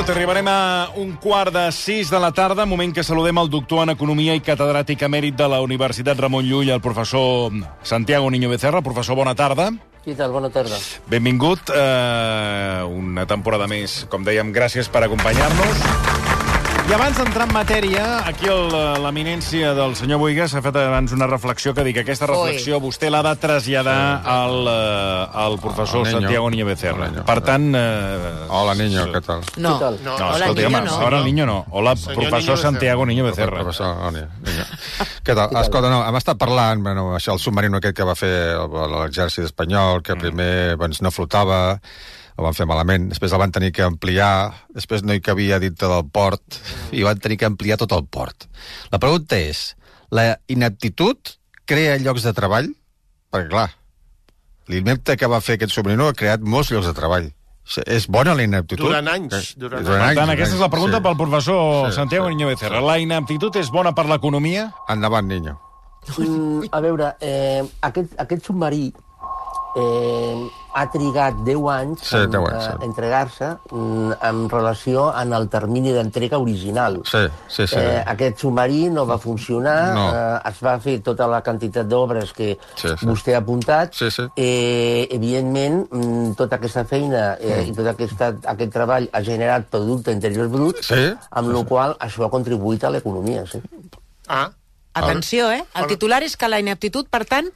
minut, arribarem a un quart de sis de la tarda, moment que saludem el doctor en Economia i catedràtic emèrit de la Universitat Ramon Llull, el professor Santiago Niño Becerra. Professor, bona tarda. Què tal? Bona tarda. Benvingut. Eh, una temporada més, com dèiem, gràcies per acompanyar-nos. I abans d'entrar en matèria, aquí el- l'eminència del senyor Boigas ha fet abans una reflexió que dic que aquesta reflexió vostè l'ha de traslladar al, eh, al professor niño. Santiago Niño Becerra. Niño. Per tant... Eh, Hola, niño, què tal? No, Què tal? No, Hola, escolti, niño, home, no. ahora el niño no. Hola, Senyor professor Niño. Santiago Niño Becerra. Professor, oh, niño, niño. Què tal? Escolta, no, hem estat parlant, bueno, això, el submarino aquest que va fer el- l'exèrcit espanyol, que primer doncs, no flotava, el van fer malament, després el van tenir que ampliar, després no hi cabia dintre del port, i van tenir que ampliar tot el port. La pregunta és, la inaptitud crea llocs de treball? Perquè, clar, l'inepte que va fer aquest submarino ha creat molts llocs de treball. És bona la inaptitud? Durant anys, Eh, durant Per tant, anys, aquesta és la pregunta sí. pel professor Sí, Santiago sí, Niño Becerra. sí. La inaptitud és bona per l'economia? Endavant, niño. Mm, a veure, eh, aquest, aquest submarí eh, ha trigat 10 anys Sí, en, 10 anys, eh, sí. entregar-se mm, en relació en el termini d'entrega original. Sí, sí, sí. Eh, aquest submarí no va funcionar, No. eh, es va fer tota la quantitat d'obres que Sí, sí. vostè ha apuntat. Sí, sí. Eh, evidentment, mm, tota aquesta feina eh, i tot aquesta, aquest treball ha generat producte interior brut, Sí. amb la qual això ha contribuït a l'economia. Sí. Ah, Atenció, eh? El titular és que la ineptitud, per tant,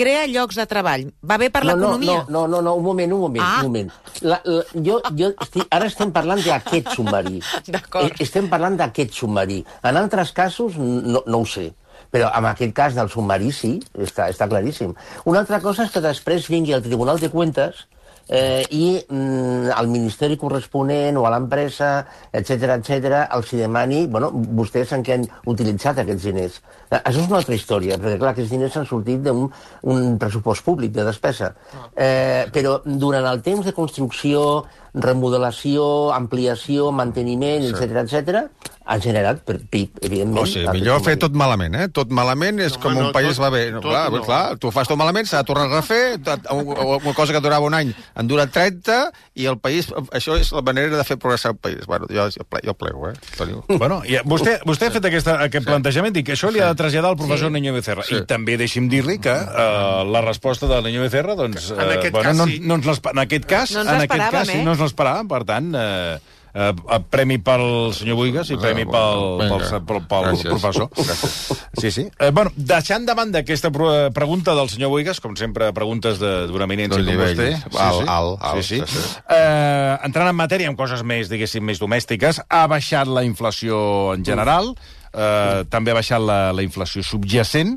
crea llocs de treball. Va bé per l'economia? No, no, no, no, un moment, un moment, Ah. un moment. La, la, jo, jo estic, ara estem parlant d'aquest submarí. D'acord. Eh, Estem parlant d'aquest submarí. En altres casos, no, no ho sé. Però en aquest cas del submarí sí, està, està claríssim. Una altra cosa és que després vingui el Tribunal de Cuentas eh, i mm, al Ministeri corresponent o a l'empresa, etc etc, els hi demani, bueno, vostès en què han utilitzat aquests diners. Eh, Això és una altra història, perquè clar, aquests diners han sortit d'un un pressupost públic de despesa. Eh, però durant el temps de construcció, remodelació, ampliació, manteniment, etc etc, ha generat per PIB, evidentment. O sigui, millor fer tot malament, eh? Tot malament és No, com no, un país tot- va bé. No, tot clar, no. clar, tu fas tot malament, s'ha de tornar a refer, una cosa que durava un any en dura 30, i el país, això és la manera de fer progressar el país. Bueno, jo, jo, ple, jo plego, eh? Teniu. Bueno, ja, vostè, vostè ha fet aquesta, aquest plantejament, dic que això li ha de traslladar al professor Sí. Niño Becerra. Sí. I també deixi'm dir-li que uh, la resposta del Niño Becerra, doncs... En aquest bueno, cas, no, sí. no ens l'esper- en aquest cas, No ens en aquest l'esperàvem, cas, sí, eh? no ens l'esperàvem, per tant... Eh, eh, premi pel senyor Buigas i premi pel, pel, pel, pel Gràcies. professor. Gràcies. Sí, sí. Eh, bueno, deixant de banda aquesta eh, pregunta del senyor Buigas, com sempre, preguntes de- d'una eminència D'un com vostè. alt, alt, alt, sí, sí. sí, sí. Eh, entrant en matèria amb coses més, diguéssim, més domèstiques, ha baixat la inflació en general, eh, també ha baixat la, la inflació subjacent.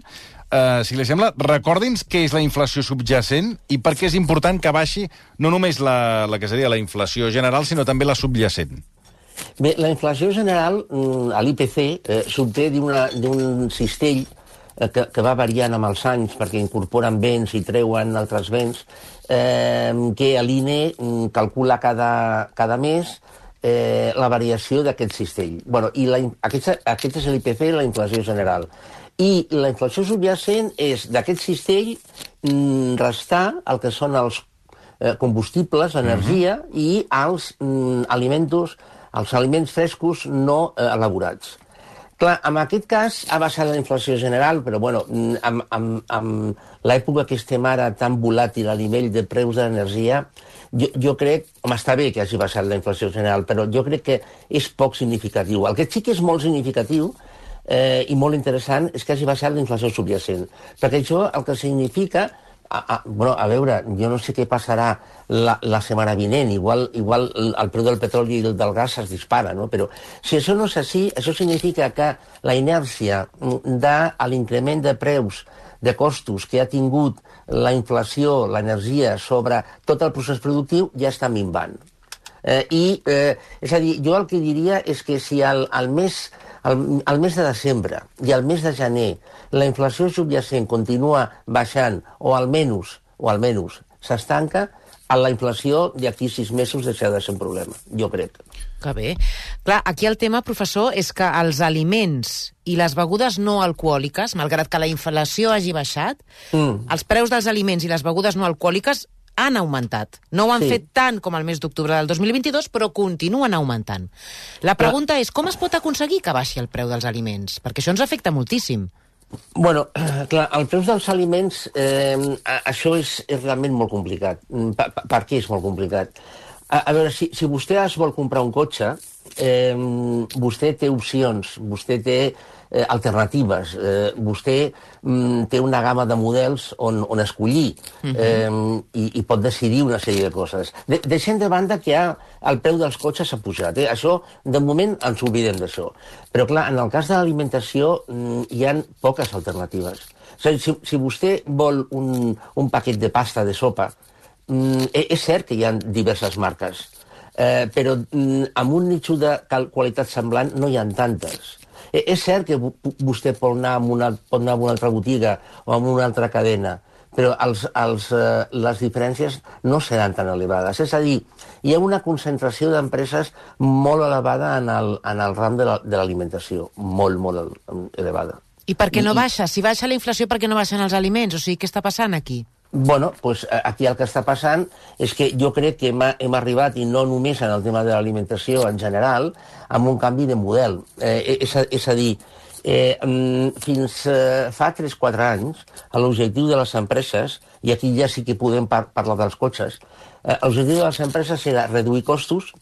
Eh, si li sembla, recordi'ns què és la inflació subjacent i per què és important que baixi no només la, la que seria la inflació general, sinó també la subjacent. Bé, la inflació general, mm, a l'IPC, eh, s'obté d'un cistell eh, que, que va variant amb els anys perquè incorporen béns i treuen altres béns, eh, que l'INE mm, calcula cada, cada mes eh, la variació d'aquest cistell. Bueno, i la, in- aquest, aquest és l'IPC, la inflació general. I la inflació subjacent és d'aquest cistell mm, restar el que són els eh, combustibles, energia, uh -huh. i els mm, alimentos, els aliments frescos no eh, elaborats. Clar, en aquest cas ha baixat la inflació general, però bueno, mm, amb, amb, amb l'època que estem ara tan volàtil a nivell de preus d'energia, jo, jo crec, home, està bé que hagi baixat la inflació general, però jo crec que és poc significatiu. El que sí que és molt significatiu eh, i molt interessant és que hagi baixat la inflació subjacent, perquè això el que significa a, a, bueno, a veure, jo no sé què passarà la, la setmana vinent, igual, igual el, el preu del petroli i el del gas es dispara, no? però si això no és així, això significa que la inèrcia de l'increment de preus de costos que ha tingut la inflació, l'energia, sobre tot el procés productiu ja està minvant. Eh, I, eh, és a dir, jo el que diria és que si al, al mes al, al mes de desembre i al mes de gener la inflació subjacent continua baixant o almenys, o almenys s'estanca, la inflació d'aquí sis mesos deixarà de ser un problema, jo crec. Que bé. Clar, aquí el tema, professor, és que els aliments i les begudes no alcohòliques, malgrat que la inflació hagi baixat, Mm. els preus dels aliments i les begudes no alcohòliques han augmentat. No ho han Sí. fet tant com el mes d'octubre del 2022, però continuen augmentant. La pregunta és, com es pot aconseguir que baixi el preu dels aliments? Perquè això ens afecta moltíssim. Bueno, clar, el preu dels aliments, eh, això és, és realment molt complicat. Mm, Per, per, per què és molt complicat? A, a veure, si, si vostè es vol comprar un cotxe, eh, vostè té opcions, vostè té eh, alternatives, eh, vostè mm, té una gamma de models on, on escollir eh, i, i pot decidir una sèrie de coses. De, deixem de banda que ha, el preu dels cotxes s'ha pujat. Eh? Això, de moment, ens oblidem d'això. Però, clar, en el cas de l'alimentació mm, hi han poques alternatives. A dir, si, si vostè vol un, un paquet de pasta de sopa, mm, e- és cert que hi ha diverses marques, eh, però mm, amb un nitxo de qualitat semblant no hi ha tantes. Eh, és cert que vo- vostè pot anar, a una, pot anar a una altra botiga o a una altra cadena, però els, els, eh, les diferències no seran tan elevades. És a dir, hi ha una concentració d'empreses molt elevada en el, en el ram de la- l'alimentació, molt, molt el- elevada. I per què no baixa? Si baixa la inflació, per què no baixen els aliments? O sigui, què està passant aquí? Bueno, pues eh, aquí el que està passant és que jo crec que hem, hem arribat, i no només en el tema de l'alimentació en general, amb un canvi de model. Eh, és, a, és a dir, eh, mm, fins eh, fa 3-4 anys, l'objectiu de les empreses, i aquí ja sí que podem par parlar dels cotxes, eh, l'objectiu de les empreses era reduir costos,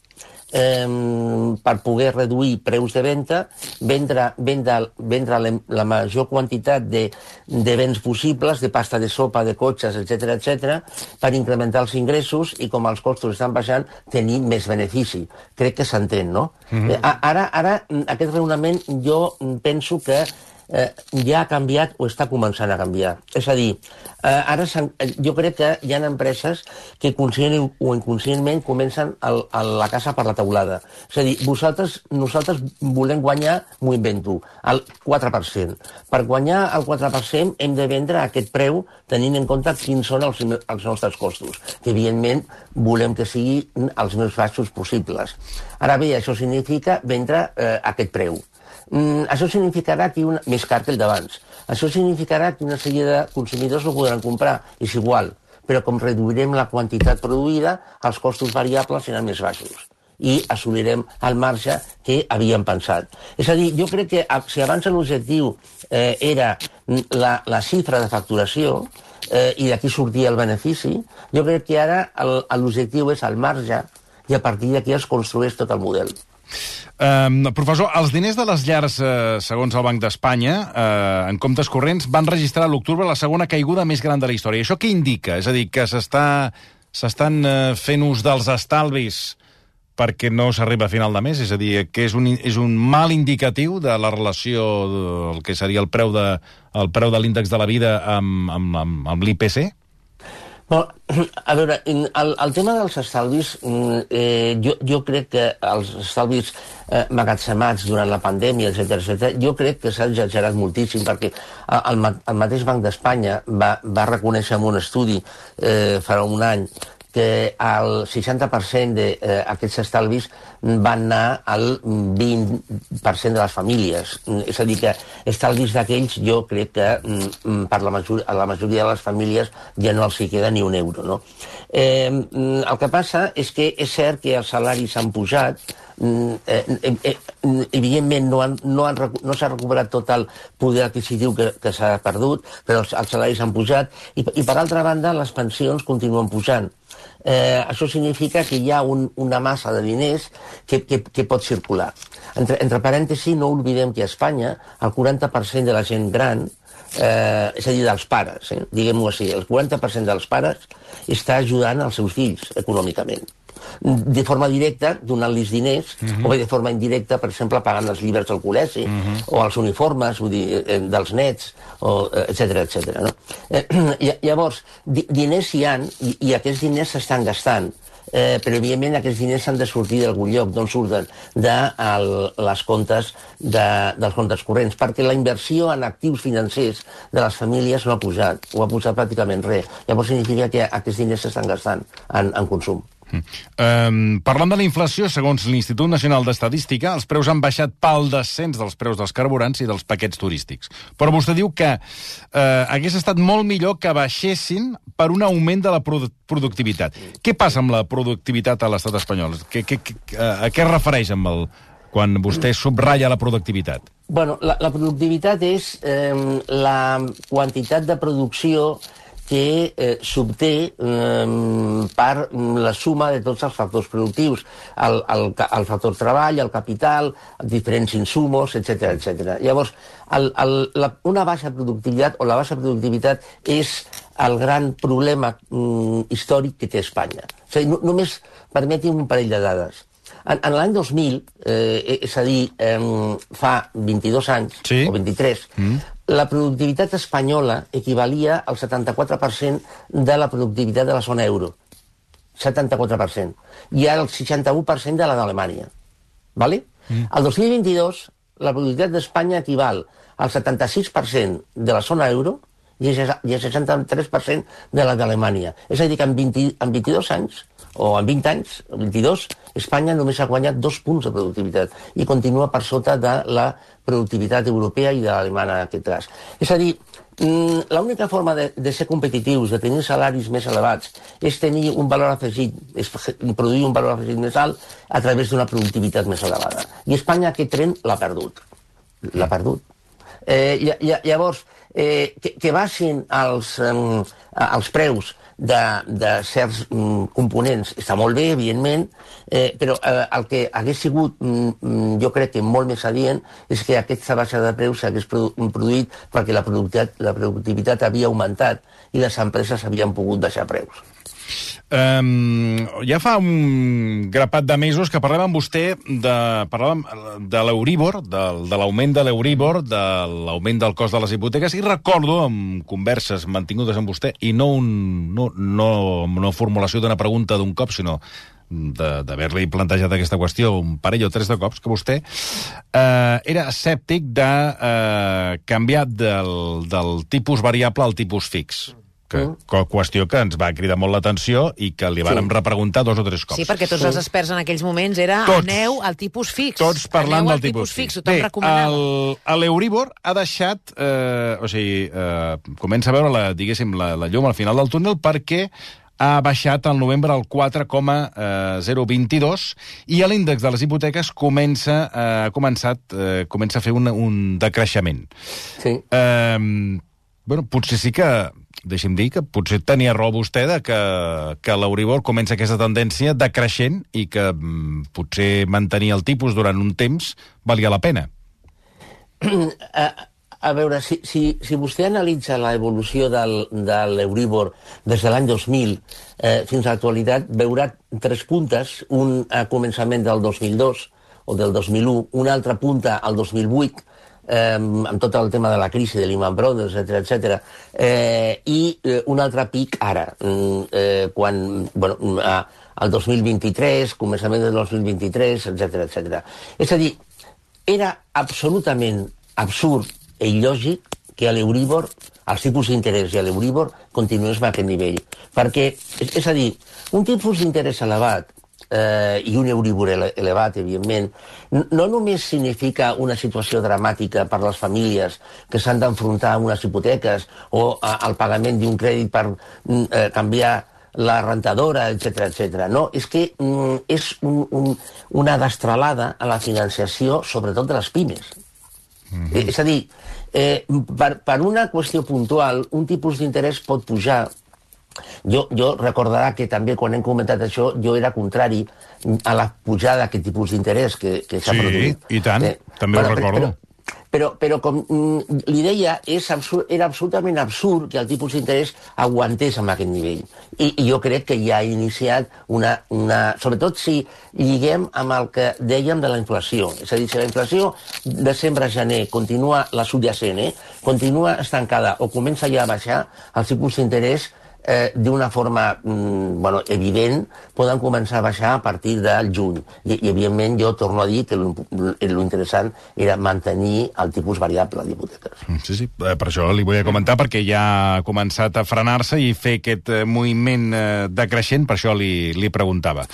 eh, per poder reduir preus de venda, vendre, vendre, vendre la, la major quantitat de, de béns possibles, de pasta de sopa, de cotxes, etc etc, per incrementar els ingressos i com els costos estan baixant, tenir més benefici. Crec que s'entén, no? Mm -hmm. Ara, ara, aquest raonament jo penso que eh, ja ha canviat o està començant a canviar. És a dir, eh, ara eh, jo crec que hi ha empreses que conscient o inconscientment comencen el, el, la casa per la teulada. És a dir, vosaltres, nosaltres volem guanyar, m'ho invento, el 4%. Per guanyar el 4% hem de vendre a aquest preu tenint en compte quins són els, els nostres costos, que evidentment volem que siguin els més baixos possibles. Ara bé, això significa vendre eh, aquest preu. Mm, això significarà que una, més car que el d'abans. Això significarà que una sèrie de consumidors no podran comprar, és igual, però com reduirem la quantitat produïda, els costos variables seran més baixos i assolirem el marge que havíem pensat. És a dir, jo crec que si abans l'objectiu eh, era mm, la, la xifra de facturació eh, i d'aquí sortia el benefici, jo crec que ara l'objectiu és el marge i a partir d'aquí es construeix tot el model. Um, professor, els diners de les llars, eh, segons el Banc d'Espanya, eh, en comptes corrents, van registrar a l'octubre la segona caiguda més gran de la història. Això què indica? És a dir, que s'estan eh, fent ús dels estalvis perquè no s'arriba a final de mes? És a dir, que és un, és un mal indicatiu de la relació del que seria el preu de, el preu de l'índex de la vida amb, amb, amb, amb l'IPC? Però, a veure, el, el tema dels estalvis, mm, eh, jo, jo crec que els estalvis eh, magatzemats durant la pandèmia, etc etc, jo crec que s'ha exagerat moltíssim perquè el, ma- el mateix Banc d'Espanya va, va reconèixer en un estudi eh, farà un any que el 60% d'aquests estalvis van anar al 20% de les famílies. Mm, És a dir, que estalvis d'aquells jo crec que mm, per la majoria, a la majoria de les famílies ja no els hi queda ni un euro. No? Eh, mm, el que passa és que és cert que els salaris han pujat, mm, eh, eh, eh, evidentment no, han, no, han, no s'ha recuperat tot el poder adquisitiu que, que s'ha perdut, però els, els salaris han pujat, i, i per altra banda les pensions continuen pujant. Eh, això significa que hi ha un, una massa de diners que, que, que pot circular. Entre, entre parèntesis, no oblidem que a Espanya el 40% de la gent gran, eh, és a dir, dels pares, eh, diguem-ho així, el 40% dels pares està ajudant els seus fills econòmicament de forma directa, donant-los diners, uh -huh. o bé de forma indirecta, per exemple, pagant els llibres del col·legi, uh -huh. o els uniformes vull dir, eh, dels nets, etc etc. no? Eh, lla- llavors, di diners hi han, i, i aquests diners s'estan gastant, eh, però evidentment aquests diners han de sortir d'algun lloc, d'on surten? De el, les comptes de, dels comptes corrents, perquè la inversió en actius financers de les famílies no ha pujat, o ha pujat pràcticament res. Llavors significa que aquests diners s'estan gastant en, en consum. Um, parlant de la inflació, segons l'Institut Nacional d'Estadística, els preus han baixat pel descens dels preus dels carburants i dels paquets turístics. Però vostè diu que uh, hagués estat molt millor que baixessin per un augment de la produ productivitat. Què passa amb la productivitat a l'estat espanyol? Que, que, que, a què es refereix amb el, quan vostè subratlla la productivitat? Bueno, la, la productivitat és eh, la quantitat de producció que eh, s'obté eh, per la suma de tots els factors productius, el, el, el factor treball, el capital, diferents insumos, etc etc. Llavors, el, el, la, una baixa productivitat o la baixa productivitat és el gran problema mm, històric que té Espanya. O sigui, no, només permeti'm un parell de dades. En, en l'any 2000, eh, és a dir, eh, fa 22 anys, sí. o 23, mm la productivitat espanyola equivalia al 74% de la productivitat de la zona euro. 74%. I al 61% de la d'Alemanya. ¿Vale? Mm. El 2022, la productivitat d'Espanya equival al 76% de la zona euro i al 63% de la d'Alemanya. És a dir, que en, 20, en 22 anys o en 20 anys, 22, Espanya només ha guanyat dos punts de productivitat i continua per sota de la productivitat europea i de l'alemana en aquest cas. És a dir, mm, l'única forma de, de ser competitius, de tenir salaris més elevats, és tenir un valor afegit, és produir un valor afegit més alt a través d'una productivitat més elevada. I Espanya aquest tren l'ha perdut. L'ha perdut. Eh, llavors, eh, que, que baixin els, eh, els preus de, de certs mm, components està molt bé, evidentment, eh, però eh, el que hagués sigut, mm, mm jo crec que molt més adient, és que aquesta baixa de preus s'hagués produ produït perquè la productivitat, la productivitat havia augmentat i les empreses havien pogut deixar preus. Um, ja fa un grapat de mesos que parlem amb vostè de, parlàvem de l'Euríbor, de l'augment de l'Euríbor, de l'augment del cost de les hipoteques, i recordo, amb converses mantingudes amb vostè, i no, un, no, no, no formulació d'una pregunta d'un cop, sinó d'haver-li plantejat aquesta qüestió un parell o tres de cops, que vostè eh, era escèptic de eh, canviar del, del tipus variable al tipus fix que, mm. qüestió que ens va cridar molt l'atenció i que li vàrem sí. repreguntar dos o tres cops. Sí, perquè tots sí. els experts en aquells moments era tots, aneu al tipus fix. Tots parlant aneu del tipus, tipus fix. fix. Tothom recomanava. l'Euribor ha deixat... Eh, o sigui, eh, comença a veure, la, diguéssim, la, la llum al final del túnel perquè ha baixat al novembre al 4,022 i l'índex de les hipoteques comença, eh, ha començat, eh, comença a fer un, un decreixement. Sí. Eh, bueno, potser sí que deixi'm dir que potser tenia raó vostè de que, que l'Euribor comença aquesta tendència decreixent i que mm, potser mantenir el tipus durant un temps valia la pena. A, a veure, si, si, si vostè analitza l'evolució de l'Euribor des de l'any 2000 eh, fins a l'actualitat, veurà tres puntes, un a començament del 2002 o del 2001, una altra punta al 2008, eh, amb tot el tema de la crisi de Lehman Brothers, etc etc. Eh, I eh, un altre pic ara, mm, eh, quan, bueno, a, al 2023, començament del 2023, etc etc. És a dir, era absolutament absurd i il·lògic que a l'Euríbor, els tipus d'interès i a l'Euríbor continués a aquest nivell. Perquè, és, és a dir, un tipus d'interès elevat eh, i un Euribor ele elevat, evidentment, no només significa una situació dramàtica per les famílies que s'han d'enfrontar amb unes hipoteques o a, al pagament d'un crèdit per mm, eh, canviar la rentadora, etc etc. No, és que mm, és un, un, una destralada a la financiació, sobretot de les pimes. Mm -hmm. És a dir, eh, per, per una qüestió puntual, un tipus d'interès pot pujar jo, jo recordarà que també quan hem comentat això jo era contrari a la pujada d'aquest tipus d'interès que, que s'ha sí, produït. Sí, i tant, eh, també però, ho recordo. Però, però, però com mm, li deia, és absurd, era absolutament absurd que el tipus d'interès aguantés amb aquest nivell. I, I jo crec que ja ha iniciat una, una... Sobretot si lliguem amb el que dèiem de la inflació. És a dir, si la inflació desembre a gener continua, la subjacent, eh, continua estancada o comença ja a baixar, el tipus d'interès eh, d'una forma mm, bueno, evident, poden començar a baixar a partir del juny. I, i evidentment, jo torno a dir que l'interessant era mantenir el tipus variable d'hipoteques. Sí, sí, eh, per això li volia comentar, perquè ja ha començat a frenar-se i fer aquest eh, moviment eh, decreixent, per això li, li preguntava.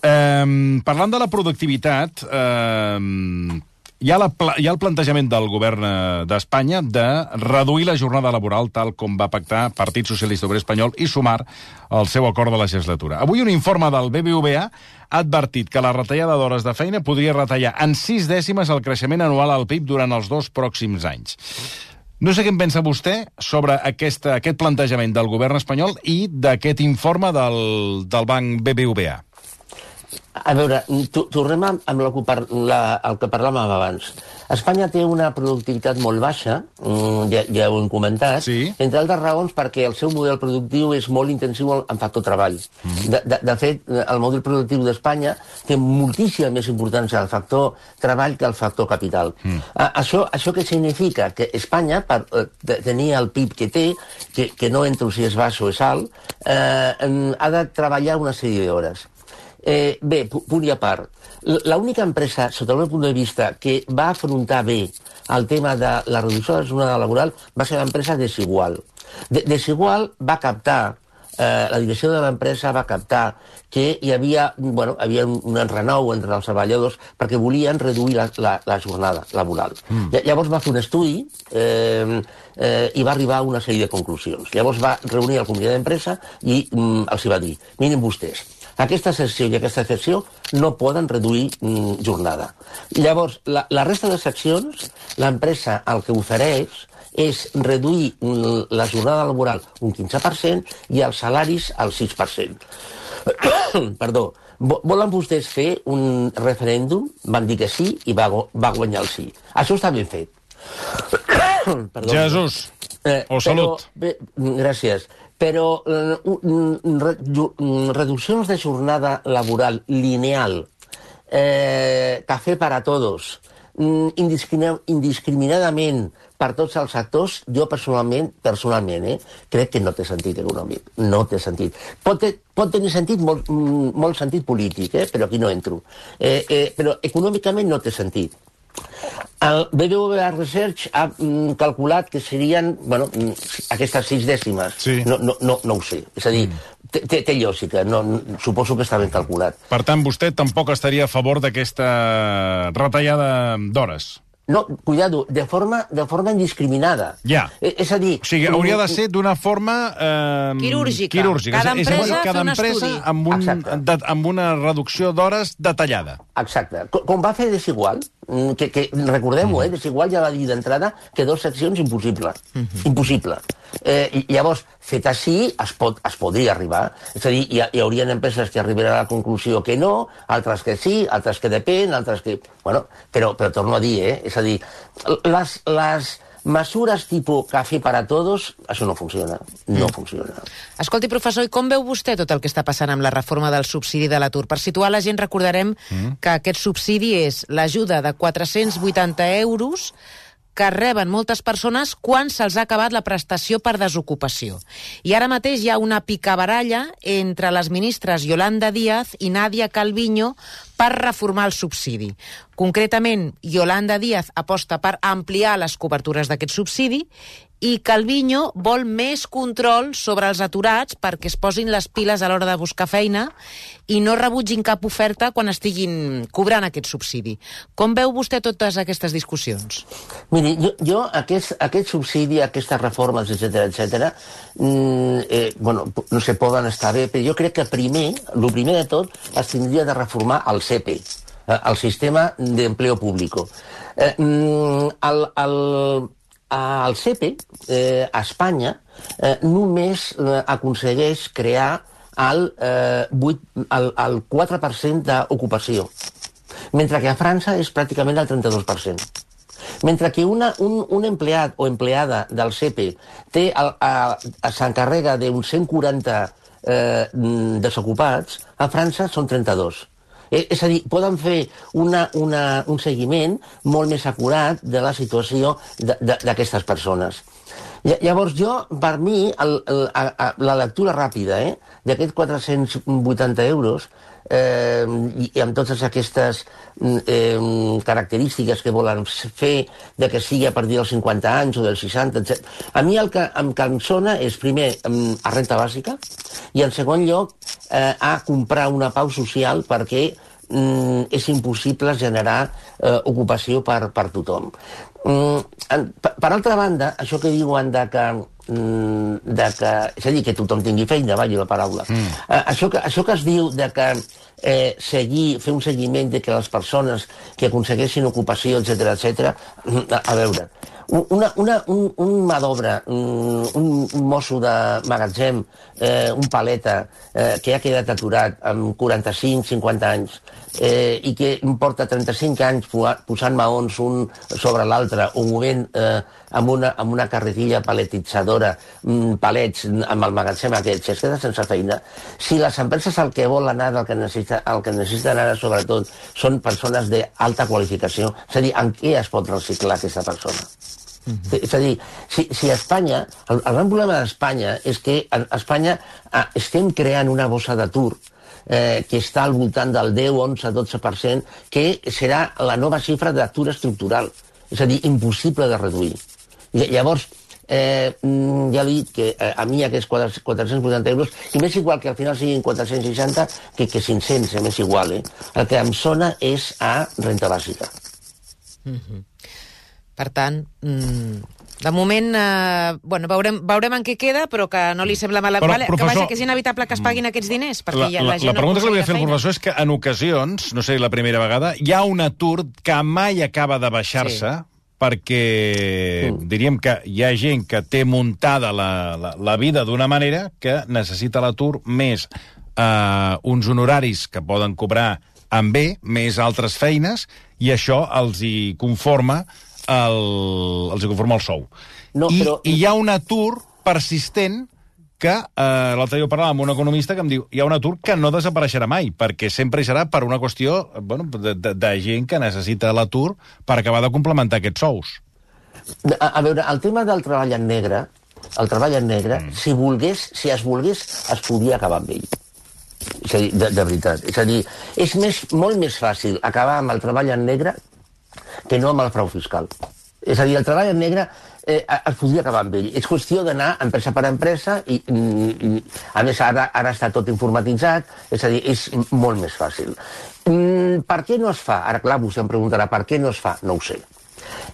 Eh, parlant de la productivitat, eh, hi ha, la, hi ha el plantejament del govern eh, d'Espanya de reduir la jornada laboral tal com va pactar Partit Socialista Obrer Espanyol i sumar el seu acord de legislatura. Avui un informe del BBVA ha advertit que la retallada d'hores de feina podria retallar en sis dècimes el creixement anual al PIB durant els dos pròxims anys. No sé què en pensa vostè sobre aquesta, aquest plantejament del govern espanyol i d'aquest informe del, del banc BBVA. A veure, tornem amb, la, la, el que parlàvem abans. Espanya té una productivitat molt baixa, mm, ja, ja ho hem comentat, sí. entre altres raons perquè el seu model productiu és molt intensiu en factor treball. Mm. De, de, de fet, el model productiu d'Espanya té moltíssima més importància el factor treball que el factor capital. Mm. A, això, això què significa? Que Espanya, per eh, tenir el PIB que té, que, que no entro si és baix o és alt, eh, ha de treballar una sèrie d'hores. Eh, bé, punt i a part. L'única empresa, sota el meu punt de vista, que va afrontar bé el tema de la reducció de la jornada laboral va ser l'empresa Desigual. De Desigual va captar eh, la direcció de l'empresa va captar que hi havia, bueno, havia un enrenou entre els treballadors perquè volien reduir la, la, la jornada laboral. Mm. Llavors va fer un estudi eh, eh, i va arribar a una sèrie de conclusions. Llavors va reunir el comitè d'empresa i mm, els hi va dir, miren vostès, aquesta secció i aquesta secció no poden reduir mm, jornada. Llavors, la, la resta de seccions, l'empresa el que ofereix és reduir mm, la jornada laboral un 15% i els salaris al 6%. Perdó. Volen vostès fer un referèndum? Van dir que sí i va, va guanyar el sí. Això està ben fet. Perdó. Jesús. Eh, o salut. Però, bé, gràcies però eh, reduccions de jornada laboral lineal, eh, cafè per a tots, mm, indiscriminadament per tots els sectors, jo personalment, personalment eh, crec que no té sentit econòmic. No té sentit. Pot, pot tenir sentit, molt, mm, molt sentit polític, eh, però aquí no entro. Eh, eh, però econòmicament no té sentit. El BBVA Research ha mm, calculat que serien bueno, mm, aquestes sis dècimes. Sí. No, no, no, no ho sé. És a dir, mm. té, té lògica. No, suposo que està ben calculat. Per tant, vostè tampoc estaria a favor d'aquesta retallada d'hores? No, cuidado, de forma, de forma indiscriminada. Ja. Eh, és a dir... O sigui, hauria de ser d'una forma... Eh, quirúrgica. quirúrgica. Cada empresa, és, és cada empresa un amb, un, de, amb una reducció d'hores detallada. Exacte. Com, com va fer Desigual, mm, que, que recordem-ho, mm. eh, Desigual ja va dir d'entrada que dos seccions impossible. Mm -hmm. Impossible. Eh, llavors, fet així, es, pot, es podria arribar. És a dir, hi, hi haurien empreses que arribaran a la conclusió que no, altres que sí, altres que depèn, altres que... Bueno, però, però torno a dir, eh? És a dir, les, les mesures tipus cafè per a tots, això no funciona. No mm. funciona. Escolti, professor, i com veu vostè tot el que està passant amb la reforma del subsidi de l'atur? Per situar la gent, recordarem mm. que aquest subsidi és l'ajuda de 480 euros que reben moltes persones quan se'ls ha acabat la prestació per desocupació. I ara mateix hi ha una picabaralla entre les ministres Yolanda Díaz i Nadia Calviño per reformar el subsidi. Concretament, Yolanda Díaz aposta per ampliar les cobertures d'aquest subsidi i Calviño vol més control sobre els aturats perquè es posin les piles a l'hora de buscar feina i no rebutgin cap oferta quan estiguin cobrant aquest subsidi. Com veu vostè totes aquestes discussions? Miri, jo, jo aquest, aquest subsidi, aquestes reformes, etc etc, mm, eh, bueno, no se poden estar bé, però jo crec que primer, el primer de tot, es tindria de reformar el CEPE, eh, el sistema d'empleo públic. Eh, mm, el, el, el CEPE, eh, a Espanya, eh, només eh, aconsegueix crear el, eh, 8, el, el 4% d'ocupació, mentre que a França és pràcticament el 32%. Mentre que una, un, un empleat o empleada del CEPE s'encarrega d'uns 140 eh, desocupats, a França són 32. Eh, és a dir, poden fer una, una, un seguiment molt més acurat de la situació d'aquestes persones. Lla- Llavors, jo, per mi, el, el, a, la lectura ràpida eh, d'aquests 480 euros eh, i, amb totes aquestes eh, característiques que volen fer de que sigui a partir dels 50 anys o dels 60, etc. A mi el que em cansona és, primer, a renta bàsica i, en segon lloc, eh, a comprar una pau social perquè mm, és impossible generar eh, ocupació per, per tothom. Mm, en, per, per altra banda, això que diuen de que mm, de que, és a dir, que tothom tingui feina, vagi la paraula. Mm. Eh, això, que, això que es diu de que eh, seguir, fer un seguiment de que les persones que aconsegueixin ocupació, etc etc. a, a veure, una, una, un, un mà d'obra, un, un mosso de magatzem, eh, un paleta eh, que ha quedat aturat amb 45-50 anys eh, i que porta 35 anys posant maons un sobre l'altre o movent eh, amb, una, amb una carretilla paletitzadora mm, palets amb el magatzem aquest, si es queda sense feina, si les empreses el que volen ara, el que, necessita, el que necessiten ara sobretot són persones d'alta qualificació, és a dir, en què es pot reciclar aquesta persona? És a dir, si, si a Espanya, el, el gran problema d'Espanya és que a Espanya ah, estem creant una bossa d'atur eh, que està al voltant del 10, 11, 12%, que serà la nova xifra d'atur estructural. És a dir, impossible de reduir. I, llavors, eh, mm, ja he dit que eh, a mi aquests 4- 480 euros, i m'és igual que al final siguin 460 que, que 500, eh, m'és igual. Eh? El que em sona és a renta bàsica. Per tant, mm, de moment, eh, bueno, veurem, veurem en què queda, però que no li sembla mal... Però, vale, que professor- vaja, que és inevitable que es paguin aquests diners, perquè La, ja, la, la, gent la pregunta que li volia fer al feina. professor és que en ocasions, no sé, la primera vegada, hi ha un atur que mai acaba de baixar-se Sí. perquè diríem que hi ha gent que té muntada la, la, la vida d'una manera que necessita l'atur més eh, uns honoraris que poden cobrar amb bé, més altres feines, i això els hi conforma el, els hi conforma el sou. No, I, però- I hi ha un atur persistent que eh, l'altre dia ho parlàvem amb un economista que em diu hi ha un atur que no desapareixerà mai, perquè sempre hi serà per una qüestió bueno, de, de, de gent que necessita l'atur per acabar de complementar aquests sous. A, a veure, el tema del treball en negre, el treball en negre, mm. si volgués, si es volgués, es podia acabar amb ell. És a dir, de, de veritat. És a dir, és més, molt més fàcil acabar amb el treball en negre que no amb el frau fiscal. És a dir, el treball en negre eh, es podria acabar amb ell. És qüestió d'anar empresa per empresa i, i, i a més, ara, ara està tot informatitzat, és a dir, és molt més fàcil. Mm, per què no es fa? Ara, clar, vostè em preguntarà per què no es fa. No ho sé.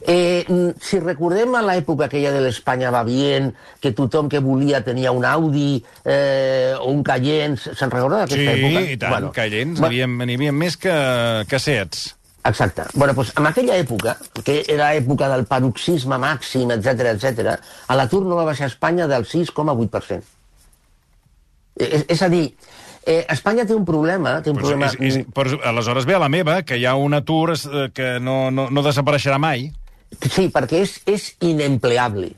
Eh, mm, si recordem a l'època aquella de l'Espanya va bien, que tothom que volia tenia un Audi eh, o un Cayenne, se'n recorda d'aquesta època? i tant, bueno, va- n'hi havia, havia més que, que Seats. Exacte. Bueno, doncs, en aquella època, que era època del paroxisme màxim, etc etc, a l'atur no va baixar a Espanya del 6,8%. És, és a dir, eh, Espanya té un problema... Té un Pues problema... és, és, però aleshores ve a la meva, que hi ha un atur eh, que no, no, no desapareixerà mai. Sí, perquè és, és inempleable.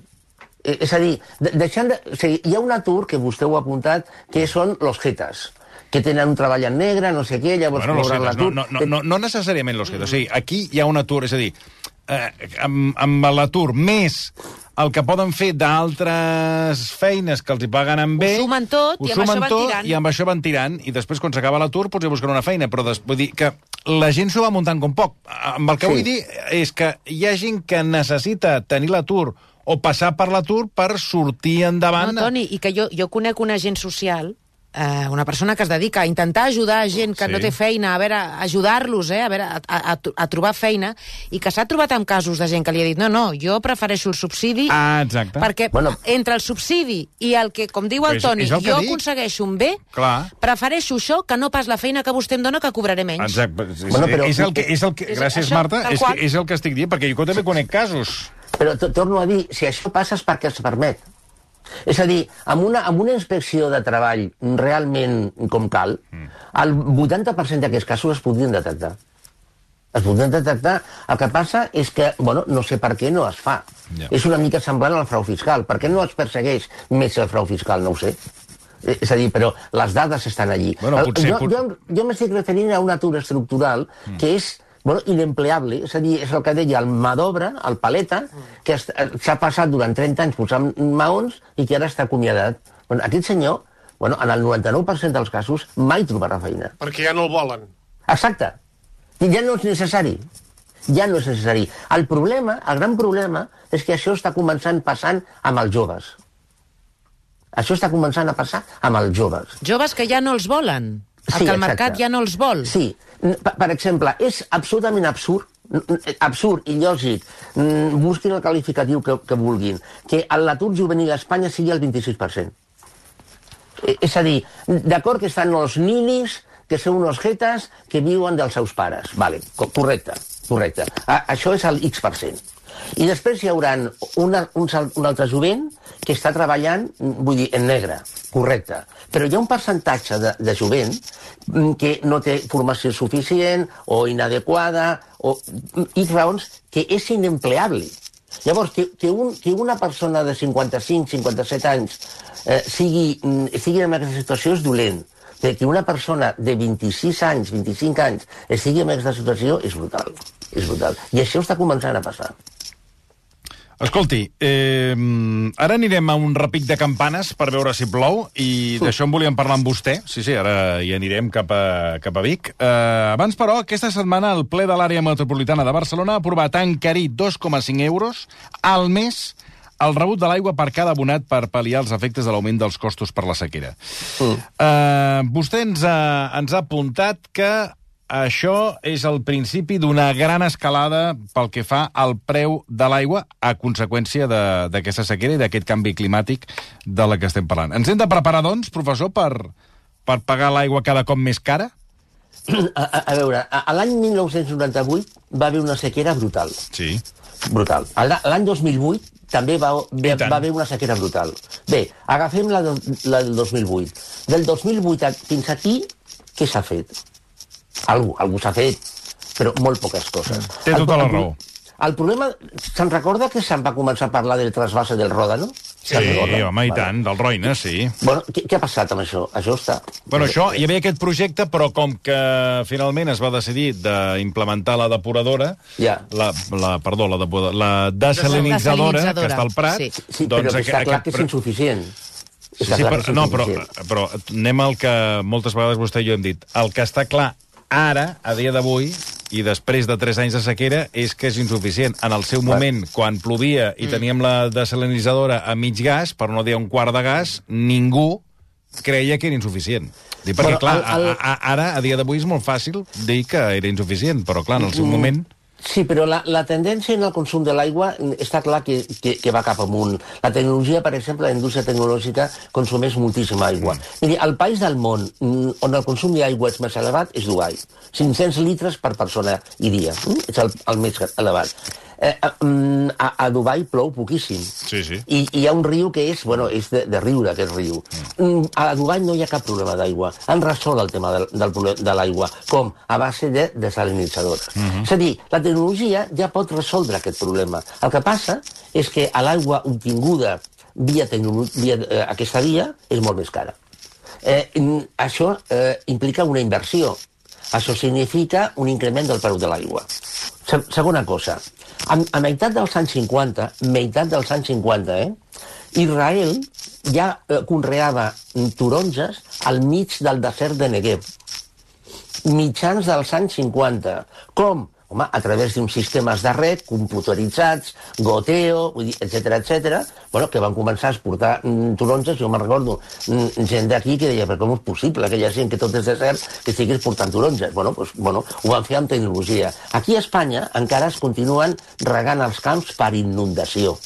Eh, És a dir, de, deixant de, o sigui, hi ha un atur, que vostè ho ha apuntat, que són los jetas que tenen un treball en negre, no sé què, llavors Bueno, cobren l'atur. no, no, no, no necessàriament los. O sigui, aquí hi ha un atur, és a dir, eh, amb, amb l'atur més el que poden fer d'altres feines que els hi paguen amb bé... sumen tot ho i amb això sumen tot tirant. I amb això van tirant. I després, quan s'acaba l'atur, pots ir a buscar una feina. Però des, vull dir que la gent s'ho va muntant com poc. Amb el que Sí. vull dir és que hi ha gent que necessita tenir l'atur o passar per l'atur per sortir endavant. No, Toni, i que jo, jo conec un agent social eh, una persona que es dedica a intentar ajudar gent que Sí. no té feina, a veure, ajudar-los, eh, a, veure, a, a, a trobar feina, i que s'ha trobat amb casos de gent que li ha dit no, no, jo prefereixo el subsidi Ah, exacte. perquè Bueno. entre el subsidi i el que, com diu el És- Toni, és el jo dic. aconsegueixo un bé, Clar. prefereixo això que no pas la feina que vostè em dona que cobraré menys. Exacte. És, Bueno, però- és, el que, és el que, És gràcies, això, Marta. És, qual. que, és el que estic dient, perquè jo també conec casos. Però to- torno a dir, si això passa és perquè es permet. És a dir, amb una, amb una inspecció de treball realment com cal, el 80% d'aquests casos es podrien detectar. Es podrien detectar. El que passa és que, bueno, no sé per què no es fa. Ja. És una mica semblant al frau fiscal. Per què no es persegueix més el frau fiscal? No ho sé. Eh, És a dir, però les dades estan allí. Bueno, potser- jo jo, jo m'estic referint a un atur estructural que és bueno, inempleable, és a dir, és el que deia el mà d'obra, el paleta, que eh, s'ha passat durant 30 anys posant maons i que ara està acomiadat. Bueno, aquest senyor, bueno, en el 99% dels casos, mai trobarà feina. Perquè ja no el volen. Exacte. I ja no és necessari. Ja no és necessari. El problema, el gran problema, és que això està començant passant amb els joves. Això està començant a passar amb els joves. Joves que ja no els volen. El Sí, que el exacte. mercat ja no els vol. Sí. Per, per exemple, és absolutament absurd, absurd, il·lògic, busquin el qualificatiu que, que vulguin, que l'atur juvenil a Espanya sigui el 26%. Eh, És a dir, d'acord que estan els ninis, que són unos jetas que viuen dels seus pares. Vale, co- correcte, correcte. A, això és el X%. I després hi haurà una, un, un altre jovent que està treballant, vull dir, en negre, correcte. Però hi ha un percentatge de, de jovent mm, que no té formació suficient o inadequada o X raons que és inempleable. Llavors, que, que, un, que una persona de 55, 57 anys eh, sigui, mm, sigui en aquesta situació és dolent. Però que una persona de 26 anys, 25 anys, estigui en aquesta situació és brutal. És brutal. I això està començant a passar. Escolti, eh, ara anirem a un repic de campanes per veure si plou, i d'això en volíem parlar amb vostè. Sí, sí, ara hi anirem cap a, cap a Vic. Eh, abans, però, aquesta setmana el ple de l'àrea metropolitana de Barcelona ha aprovat encarir 2,5 euros al mes el rebut de l'aigua per cada abonat per pal·liar els efectes de l'augment dels costos per la sequera. Mm. Uh, vostè ens ha, ens ha apuntat que això és el principi d'una gran escalada pel que fa al preu de l'aigua a conseqüència de- d'aquesta sequera i d'aquest canvi climàtic de la que estem parlant. Ens hem de preparar, doncs, professor, per, per pagar l'aigua cada cop més cara? A, a, a veure, l'any 1998 va haver una sequera brutal. Sí. brutal. L'any 2008 també va, va, va haver una sequera brutal. Bé, agafem la, del- la del 2008. Del 2008 a- fins aquí, què s'ha fet? Algú, algú s'ha fet, però molt poques coses. Té El- tota la el- raó. El problema... Se'n recorda que se'n va començar a parlar del trasbase del Ròdano? Sí, Se'n recorda? home, i Vale. tant, del Roine, sí. Bueno, què, què ha passat amb això? Això està... Bueno, això, hi havia aquest projecte, però com que finalment es va decidir d'implementar la depuradora, Ja. la, la, perdó, la, depuradora, la desalinitzadora, Desalinitzadora, que està al Prat... sí. Sí, però que està clar que és insuficient. Sí, sí, però, no, però, però anem al que moltes vegades vostè i jo hem dit. El que està clar ara, a dia d'avui, i després de 3 anys de sequera, és que és insuficient. En el seu moment, quan plovia i teníem la desalinitzadora a mig gas, per no dir un quart de gas, ningú creia que era insuficient. Perquè, clar, el- el- a, a, ara, a dia d'avui, és molt fàcil dir que era insuficient, però, clar, en el seu Mm. moment... Sí, però la, la tendència en el consum de l'aigua mm, està clar que, que, que va cap amunt. La tecnologia, per exemple, la indústria tecnològica consumeix moltíssima aigua. Miri, el país del món mm, on el consum d'aigua és més elevat és Dubai. 500 litres per persona i dia. Mm? És el, el més elevat. Eh, eh, mm, a, a Dubai plou poquíssim. Sí, sí. I, I hi ha un riu que és, bueno, és de, de riure, aquest riu. Mm, a Dubai no hi ha cap problema d'aigua. Han resolt el tema del, del, de l'aigua. Com? A base de desalinitzadores. És a dir, la tecnologia ja pot resoldre aquest problema. El que passa és que a l'aigua obtinguda via, via eh, aquesta via és molt més cara. Eh, mm, això eh, implica una inversió. Això significa un increment del preu de l'aigua. Se segona cosa, a, a meitat dels anys 50, meitat dels anys 50, eh, Israel ja eh, conreava taronges al mig del desert de Negev. Mitjans dels anys 50. Com? Home, a través d'uns sistemes de red computeritzats, goteo, etc etc. bueno, que van començar a exportar mm, taronges, jo me'n recordo, mm, gent d'aquí que deia, però com és possible que hi ha gent que tot és desert que estigui exportant taronges? Bueno, pues, bueno, ho van fer amb tecnologia. Aquí a Espanya encara es continuen regant els camps per inundació.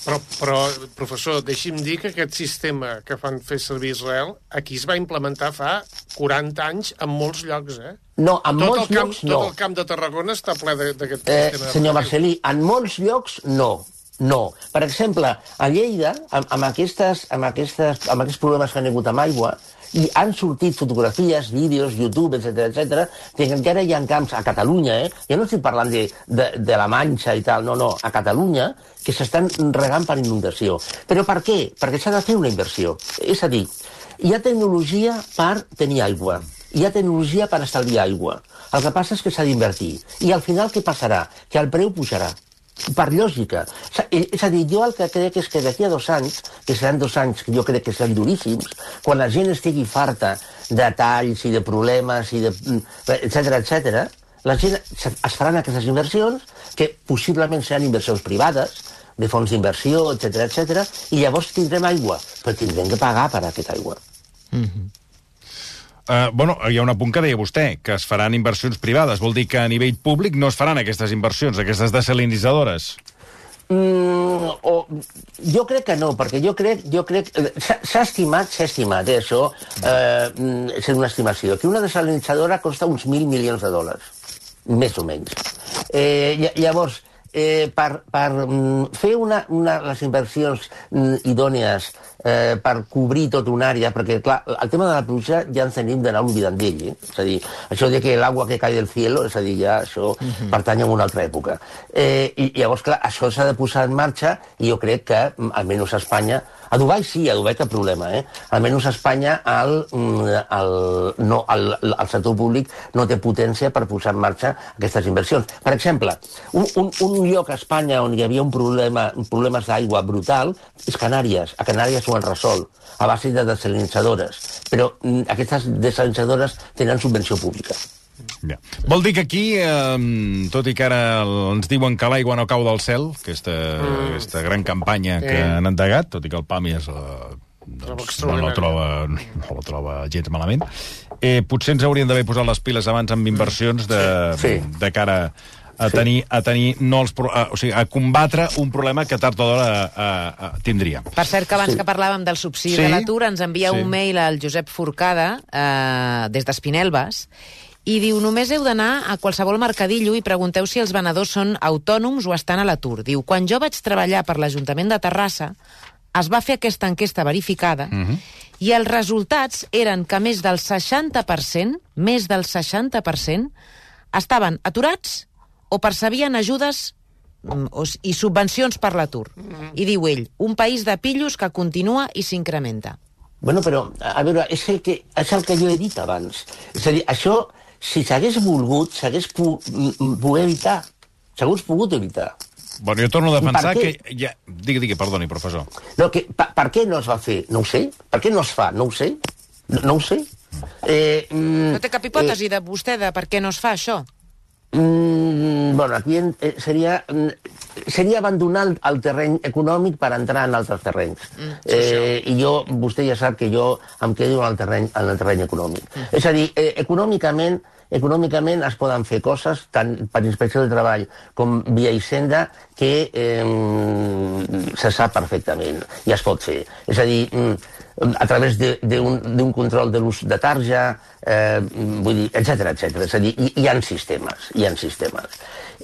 Però, però, professor, deixi'm dir que aquest sistema que fan fer servir Israel aquí es va implementar fa 40 anys en molts llocs, eh? No, en tot molts camp, llocs no. Tot el camp de Tarragona està ple d'aquest Eh, senyor Marcelí, en molts llocs no. No. Per exemple, a Lleida, amb, amb, aquestes, amb, aquestes, amb aquests problemes que han hagut amb aigua, i han sortit fotografies, vídeos, YouTube, etc etc, que encara hi ha camps a Catalunya, eh? jo no estic parlant de, de, de la Manxa i tal, no, no, a Catalunya, que s'estan regant per inundació. Però per què? Perquè s'ha de fer una inversió. És a dir, hi ha tecnologia per tenir aigua. Hi ha tecnologia per estalviar aigua. El que passa és que s'ha d'invertir. I al final què passarà? Que el preu pujarà per lògica. Eh, És a dir, jo el que crec és que d'aquí a dos anys, que seran dos anys que jo crec que seran duríssims, quan la gent estigui farta de talls i de problemes i de etc etc, la gent es faran aquestes inversions que possiblement seran inversions privades, de fons d'inversió, etc etc, i llavors tindrem aigua, però tindrem que pagar per aquesta aigua. Uh, bueno, hi ha un apunt que deia vostè, que es faran inversions privades. Vol dir que a nivell públic no es faran aquestes inversions, aquestes desalinitzadores. Mm, o, jo crec que no, perquè jo crec... Jo crec eh, s'ha estimat, s'ha estimat, eh, això, eh, mm, és una estimació, que una desalinitzadora costa uns mil milions de dòlars, més o menys. Eh, lla- llavors, eh, per, per mm, fer una, una, les inversions mm, idònies eh, per cobrir tota una àrea, perquè, clar, el tema de la pluja ja ens tenim d'anar oblidant d'ell, eh? és a dir, això de que l'aigua que cai del cielo, és a dir, ja això pertany a una altra època. Eh, I llavors, clar, això s'ha de posar en marxa i jo crec que, mm, almenys a Espanya, a Dubai sí, a Dubai cap problema, eh? Almenys a Espanya el, mm, el, no, el, el sector públic no té potència per posar en marxa aquestes inversions. Per exemple, un, un, un lloc a Espanya on hi havia un problema, problemes d'aigua brutal és Canàries. A Canàries ho han resolt a base de desalinitzadores. Però mm, aquestes desalinitzadores tenen subvenció pública. Ja. Vol dir que aquí, eh, tot i que ara ens diuen que l'aigua no cau del cel, aquesta, mm. aquesta gran campanya que Sí. han endegat, tot i que el PAMI és, eh, doncs, no, la troba, no la troba gens malament, eh, potser ens haurien d'haver posat les piles abans amb inversions de, Sí. de cara a tenir, a tenir no els, a, o sigui, a combatre un problema que tard o d'hora a, a, tindríem. Per cert, que abans que parlàvem del subsidi Sí. de l'atur, ens envia Sí. un mail al Josep Forcada, eh, des d'Espinelves, i diu, només heu d'anar a qualsevol mercadillo i pregunteu si els venedors són autònoms o estan a l'atur. Diu, quan jo vaig treballar per l'Ajuntament de Terrassa, es va fer aquesta enquesta verificada i els resultats eren que més del 60%, més del 60%, estaven aturats o percebien ajudes mm, i subvencions per l'atur. I diu ell, un país de pillos que continua i s'incrementa. Bueno, però, a a veure, és el, que, és el que jo he dit abans. És a dir, això, si s'hagués volgut, s'hagués pogut evitar. S'hagués pogut evitar. Bueno, jo torno a defensar que... Ja, digui, digui, perdoni, professor. No, que, per, per què no es va fer? No ho sé. Per què no es fa? No ho sé. No, no ho sé. Eh, mm, No té cap hipòtesi de vostè de per què no es fa això? Mm, bueno, aquí eh, seria, mm, seria abandonar el, el terreny econòmic per entrar en altres terrenys. Mm, eh, I jo, vostè ja sap que jo em quedo en el terreny, en el terreny econòmic. Mm. És a dir, eh, econòmicament, econòmicament es poden fer coses, tant per inspecció de treball com via Hisenda, que eh, se sap perfectament i es pot fer. És a dir, mm, a través de- d'un control de l'ús de tarja, eh, vull dir, etc etc. És a dir, hi, hi ha sistemes, hi ha sistemes.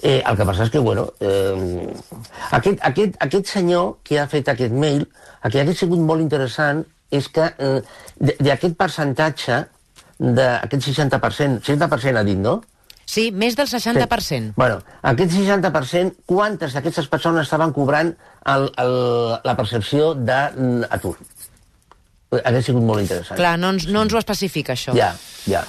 Eh, el que passa és que, bueno, eh, aquest, aquest, aquest senyor que ha fet aquest mail, el que hauria sigut molt interessant és que eh, d'aquest percentatge, d'aquest 60%, 60% ha dit, no? Sí, més del 60%. Bueno, aquest 60%, quantes d'aquestes persones estaven cobrant el, el, la percepció d'atur? Hauria sigut molt interessant. Clar, no ens, no ens ho especifica, això. Ja, ja.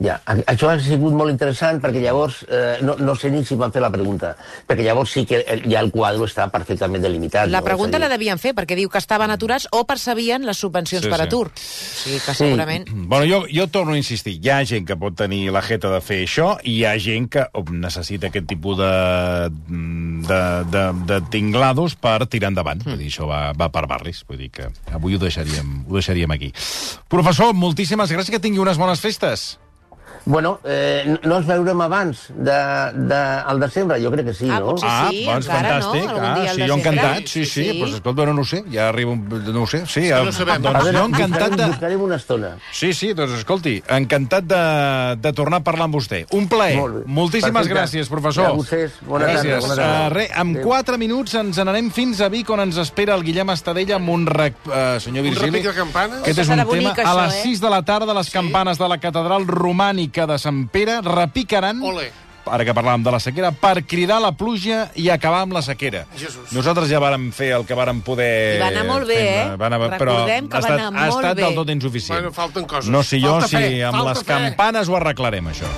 Ja, això ha sigut molt interessant perquè llavors, eh, no, no sé ni si van fer la pregunta, perquè llavors sí que el- ja el quadre està perfectament delimitat. La no? pregunta a la dir, devien fer, perquè diu que estaven aturats o percebien les subvencions Sí, per sí. atur. O sigui que Sí. segurament... Bueno, jo, jo torno a insistir, hi ha gent que pot tenir la jeta de fer això i hi ha gent que necessita aquest tipus de, de, de, de tinglados per tirar endavant. Vull dir, això va, va per barris. Vull dir que avui ho deixaríem, ho deixaríem aquí. Professor, moltíssimes gràcies, que tingui unes bones festes. Bueno, eh, no- no ens veurem abans de, de, al desembre? Jo crec que sí, Ah, no? sí, doncs encara, no? fantàstic. Algun ah, dia al sí, jo encantat, sí, sí. Sí, sí. sí. Pues, escolta, no, no ho sé, ja arriba un... No ho sé, sí. que no sabem. Doncs A veure, jo encantat de... buscarem una estona. Sí, sí, doncs escolti, encantat de, de tornar a parlar amb vostè. Un plaer. Molt bé. Moltíssimes Perfecte. gràcies, professor. I a vostès, bona tarda, gràcies. bona tarda. Uh, re, en Adéu. 4 minuts ens n'anem fins a Vic, on ens espera el Guillem Estadella amb un... Rec... Uh, senyor Un Virgili. repic de campanes? Aquest és un tema. bonic, a això, les eh? 6 de la tarda, les campanes de la catedral romànica de Sant Pere repicaran Ole. ara que parlàvem de la sequera, per cridar la pluja i acabar amb la sequera. Jesús. Nosaltres ja vàrem fer el que vàrem poder... I va anar molt bé, eh? Va anar, però Recordem que ha va estat, anar ha molt estat bé. del tot insuficient. Bueno, falten coses. No sé jo Falta si fe, amb les fe. campanes ho arreglarem, això.